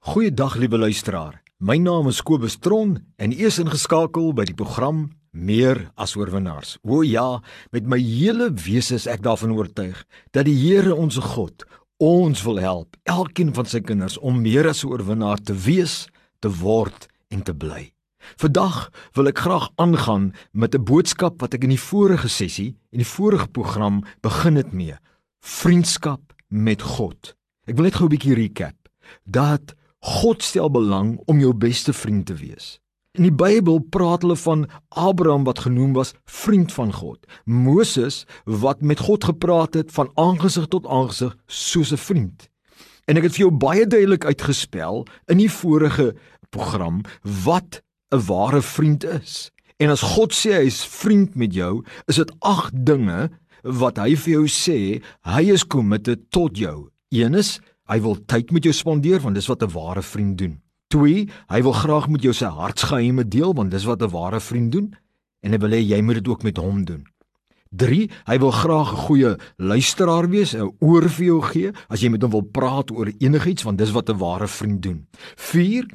Goeiedag liewe luisteraar. My naam is Kobus Tron en u is ingeskakel by die program Meer as oorwinnaars. O ja, met my hele wese is ek daarvan oortuig dat die Here ons God ons wil help, elkeen van sy kinders om meer as 'n oorwinnaar te wees, te word en te bly. Vandag wil ek graag aangaan met 'n boodskap wat ek in die vorige sessie en die vorige program begin het mee. Vriendskap met God. Ek wil net gou 'n bietjie recap. Dat God stel belang om jou beste vriend te wees. In die Bybel praat hulle van Abraham wat genoem was vriend van God. Moses wat met God gepraat het van aangesig tot aangesig soos 'n vriend. En ek het vir jou baie duidelik uitgespel in die vorige program wat 'n ware vriend is. En as God sê hy is vriend met jou, is dit agt dinge wat hy vir jou sê, hy is committed tot jou. Een is Hy wil tyd met jou spandeer want dis wat 'n ware vriend doen. 2. Hy wil graag met jou sy hartsgeheime deel want dis wat 'n ware vriend doen en hy wil hê jy moet dit ook met hom doen. 3. Hy wil graag 'n goeie luisteraar wees, 'n oor vir jou gee as jy met hom wil praat oor enigiets want dis wat 'n ware vriend doen. 4.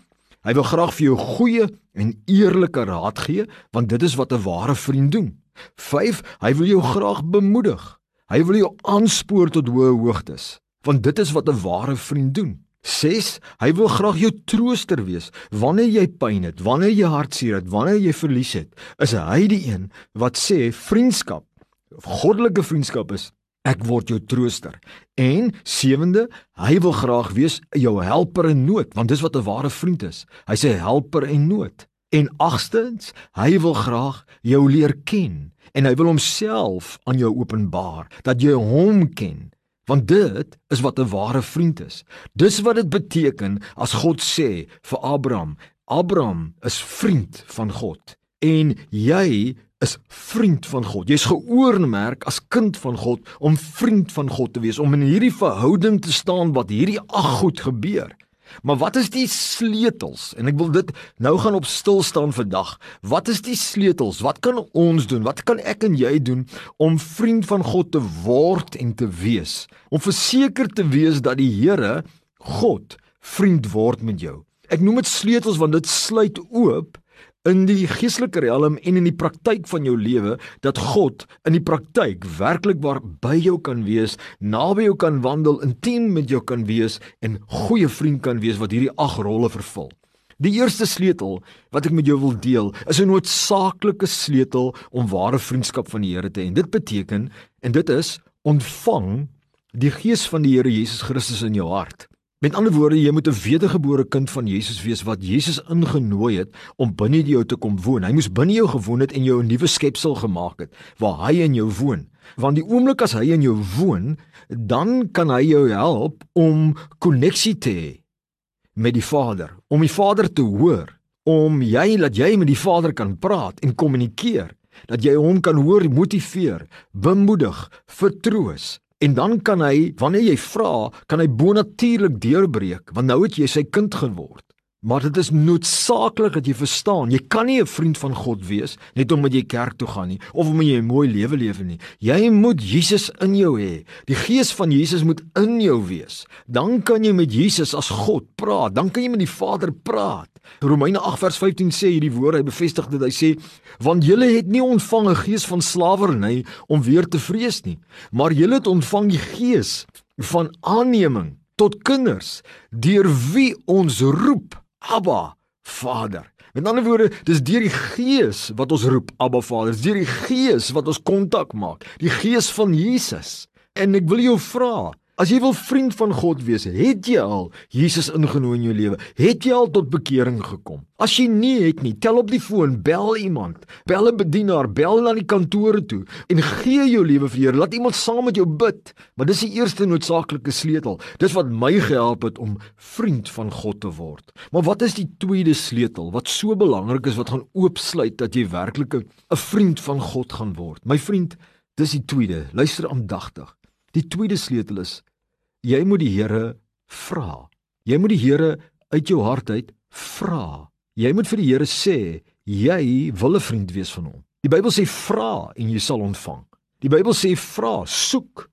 Hy wil graag vir jou goeie en eerlike raad gee want dit is wat 'n ware vriend doen. 5. Hy wil jou graag bemoedig. Hy wil jou aanspoor tot hoë hoogtes want dit is wat 'n ware vriend doen. 6 Hy wil graag jou trooster wees wanneer jy pyn het, wanneer jy hartseer het, wanneer jy verlies het. Is hy die een wat sê vriendskap, goddelike vriendskap is ek word jou trooster. En sewende, hy wil graag wees jou helper in nood, want dis wat 'n ware vriend is. Hy sê helper in nood. En agstens, hy wil graag jou leer ken en hy wil homself aan jou openbaar dat jy hom ken Want dit is wat 'n ware vriend is. Dis wat dit beteken as God sê vir Abraham, Abraham is vriend van God en jy is vriend van God. Jy's geoormerk as kind van God om vriend van God te wees, om in hierdie verhouding te staan wat hierdie ag goed gebeur. Maar wat is die sleutels? En ek wil dit nou gaan op stil staan vandag. Wat is die sleutels? Wat kan ons doen? Wat kan ek en jy doen om vriend van God te word en te wees? Om verseker te wees dat die Here God vriend word met jou. Ek noem dit sleutels want dit sluit oop in die geestelike riem en in die praktyk van jou lewe dat God in die praktyk werklik waar by jou kan wees, naby jou kan wandel, intiem met jou kan wees en goeie vriend kan wees wat hierdie ag rolle vervul. Die eerste sleutel wat ek met jou wil deel, is 'n noodsaaklike sleutel om ware vriendskap van die Here te hê. Dit beteken en dit is ontvang die gees van die Here Jesus Christus in jou hart. Met ander woorde, jy moet 'n wedergebore kind van Jesus wees wat Jesus ingenooi het om binne jou te kom woon. Hy moes binne jou gewoon het en jou 'n nuwe skepsel gemaak het waar hy in jou woon. Want die oomblik as hy in jou woon, dan kan hy jou help om koneksie te hê met die Vader, om die Vader te hoor, om jy laat jy met die Vader kan praat en kommunikeer, dat jy hom kan hoor, motiveer, bemoedig, vertroos En dan kan hy, wanneer jy vra, kan hy bonatuurlik deurbreek, want nou het jy sy kind geword. Maar dit is noodsaaklik dat jy verstaan, jy kan nie 'n vriend van God wees net omdat jy kerk toe gaan nie of omdat jy 'n mooi lewe lewe nie. Jy moet Jesus in jou hê. Die gees van Jesus moet in jou wees. Dan kan jy met Jesus as God praat. Dan kan jy met die Vader praat. Romeine 8 vers 15 sê hierdie woord, hy bevestig dit. Hy sê: "Want julle het nie ontvang 'n gees van slawerny om weer te vrees nie, maar julle het ontvang die gees van aanneming tot kinders deur wie ons roep Abba Vader. Met ander woorde, dis deur die Gees wat ons roep Abba Vader. Dis deur die Gees wat ons kontak maak. Die Gees van Jesus. En ek wil jou vra, As jy wil vriend van God wees, het jy al Jesus ingenooi in jou lewe? Het jy al tot bekering gekom? As jy nie het nie, tel op die foon, bel iemand, bel 'n bedienaar, bel na die kantore toe en gee jou lewe vir Here. Laat iemand saam met jou bid. Maar dis die eerste noodsaaklike sleutel. Dis wat my gehelp het om vriend van God te word. Maar wat is die tweede sleutel wat so belangrik is wat gaan oopsluit dat jy werklik 'n vriend van God gaan word? My vriend, dis die tweede. Luister aandagtig. Die tweede sleutel is jy moet die Here vra. Jy moet die Here uit jou hart uit vra. Jy moet vir die Here sê jy wil 'n vriend wees van hom. Die Bybel sê vra en jy sal ontvang. Die Bybel sê vra, soek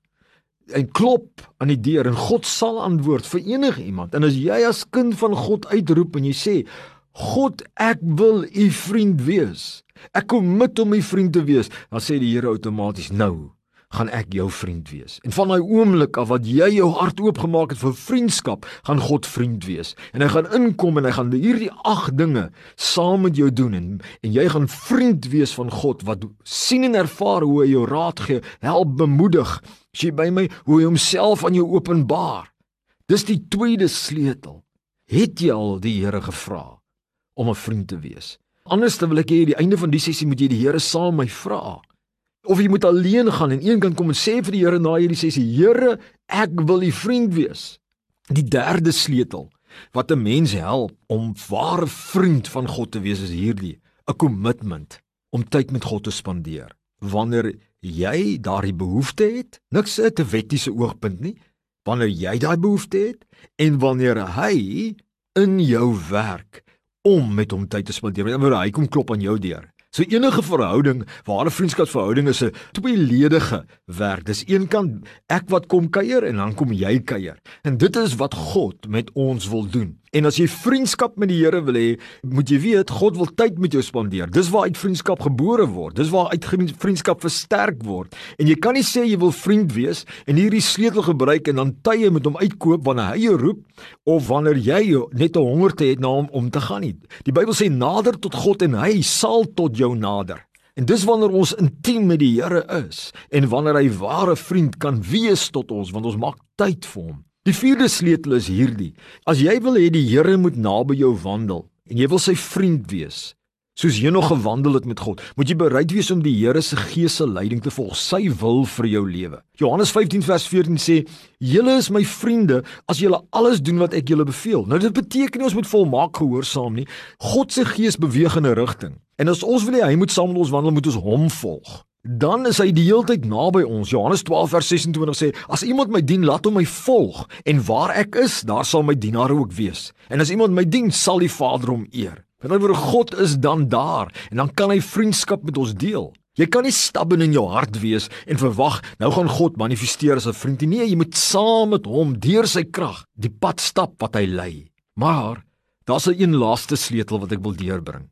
en klop aan die deur en God sal antwoord vir enige iemand. En as jy as kind van God uitroep en jy sê, God, ek wil u vriend wees. Ek kom met om u vriend te wees, dan sê die Here outomaties nou gaan ek jou vriend wees. En van daai oomblik af wat jy jou hart oopgemaak het vir vriendskap, gaan God vriend wees. En hy gaan inkom en hy gaan hierdie ag dinge saam met jou doen en en jy gaan vriend wees van God wat sien en ervaar hoe hy jou raad gee, help bemoedig. As jy by my hoe hy homself aan jou openbaar. Dis die tweede sleutel. Het jy al die Here gevra om 'n vriend te wees? Anders dan wil ek hê die einde van die sessie moet jy die Here saam my vra. Of jy moet alleen gaan en een kan kom en sê vir die Here na hierdie sessie: Here, ek wil u vriend wees. Die derde sleutel wat 'n mens help om ware vriend van God te wees is hierdie: 'n kommitment om tyd met God te spandeer. Wanneer jy daardie behoefte het, niks 'n te wettiese oogpunt nie. Wanneer jy daai behoefte het en wanneer hy in jou werk om met hom tyd te spandeer. Wanneer hy kom klop aan jou deur So enige verhouding, ware vriendskapsverhouding is 'n tweeledige werk. Dis een kant ek wat kom kuier en dan kom jy kuier. En dit is wat God met ons wil doen. En as jy vriendskap met die Here wil hê, moet jy weet God wil tyd met jou spandeer. Dis waar uit vriendskap gebore word. Dis waar uit vriendskap versterk word. En jy kan nie sê jy wil vriend wees en hierdie sleutel gebruik en dan tye met hom uitkoop wanneer hy jou roep of wanneer jy net 'n hongerte het na hom om te gaan nie. Die Bybel sê nader tot God en hy sal tot jou nader. En dis wanneer ons intiem met die Here is en wanneer hy ware vriend kan wees tot ons want ons maak tyd vir hom. Die vierde sleutel is hierdie: As jy wil hê die Here moet naby jou wandel en jy wil sy vriend wees, soos jy nog gewandel het met God, moet jy bereid wees om die Here se gees se leiding te volg, sy wil vir jou lewe. Johannes 15 vers 14 sê: "Julle is my vriende as julle alles doen wat ek julle beveel." Nou dit beteken nie ons moet volmaak gehoorsaam nie. God se gees beweeg in 'n rigting. En as ons wil hê hy moet saam met ons wandel, moet ons hom volg dan is hy die hele tyd naby ons. Johannes 12 vers 26 sê: As iemand my dien, laat hom my volg, en waar ek is, daar sal my dienaar ook wees. En as iemand my dien, sal die Vader hom eer. Met ander woorde, God is dan daar en dan kan hy vriendskap met ons deel. Jy kan nie stap in jou hart wees en verwag nou gaan God manifesteer as 'n vriend nie. Nee, jy moet saam met hom deur sy krag die pad stap wat hy lei. Maar daar's 'n een laaste sleutel wat ek wil deurbring.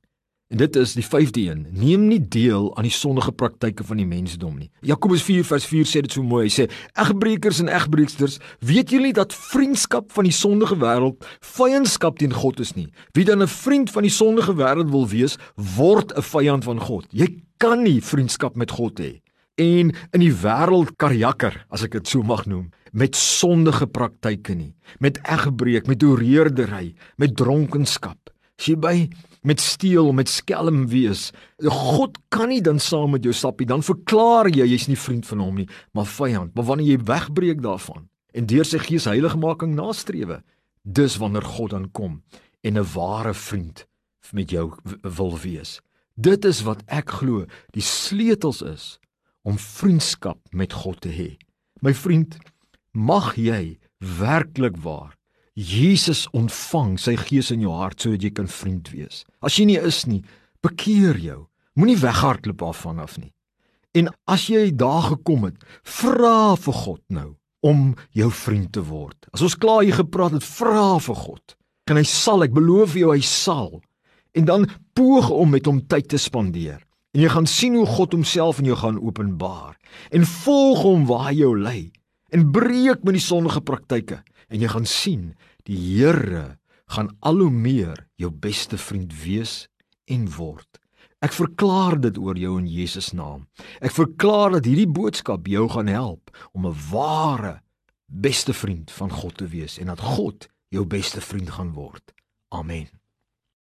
En dit is die 5de een: Neem nie deel aan die sondige praktyke van die mensdom nie. Jakobus 4:4 sê dit so mooi. Hy sê: Egbreekers en egbreeksters, weet julle nie dat vriendskap van die sondige wêreld vyandskap teen God is nie? Wie dan 'n vriend van die sondige wêreld wil wees, word 'n vyand van God. Jy kan nie vriendskap met God hê en in die wêreld karjakker, as ek dit so mag noem, met sondige praktyke nie, met egbreek, met oreerdery, met dronkenskap. As jy by met steel, met skelm wees. God kan nie dan saam met jou stap nie. Dan verklaar jy jy's nie vriend van hom nie, maar vyand. Maar wanneer jy wegbreek daarvan en deur sy gees heiligmaking nastrewe, dis wanneer God dan kom en 'n ware vriend met jou wil wees. Dit is wat ek glo die sleutels is om vriendskap met God te hê. My vriend, mag jy werklik waar Jesus ontvang sy gees in jou hart sodat jy kan vriend wees. As jy nie is nie, bekeer jou. Moenie weghardloop af van af nie. En as jy daar gekom het, vra vir God nou om jou vriend te word. As ons klaar hier gepraat het, vra vir God. En hy sal, ek beloof jou, hy sal. En dan poog om met hom tyd te spandeer. En jy gaan sien hoe God homself in jou gaan openbaar. En volg hom waar hy jou lei. En breek met die sondige praktyke en jy gaan sien die Here gaan al hoe meer jou beste vriend wees en word. Ek verklaar dit oor jou in Jesus naam. Ek verklaar dat hierdie boodskap jou gaan help om 'n ware beste vriend van God te wees en dat God jou beste vriend gaan word. Amen.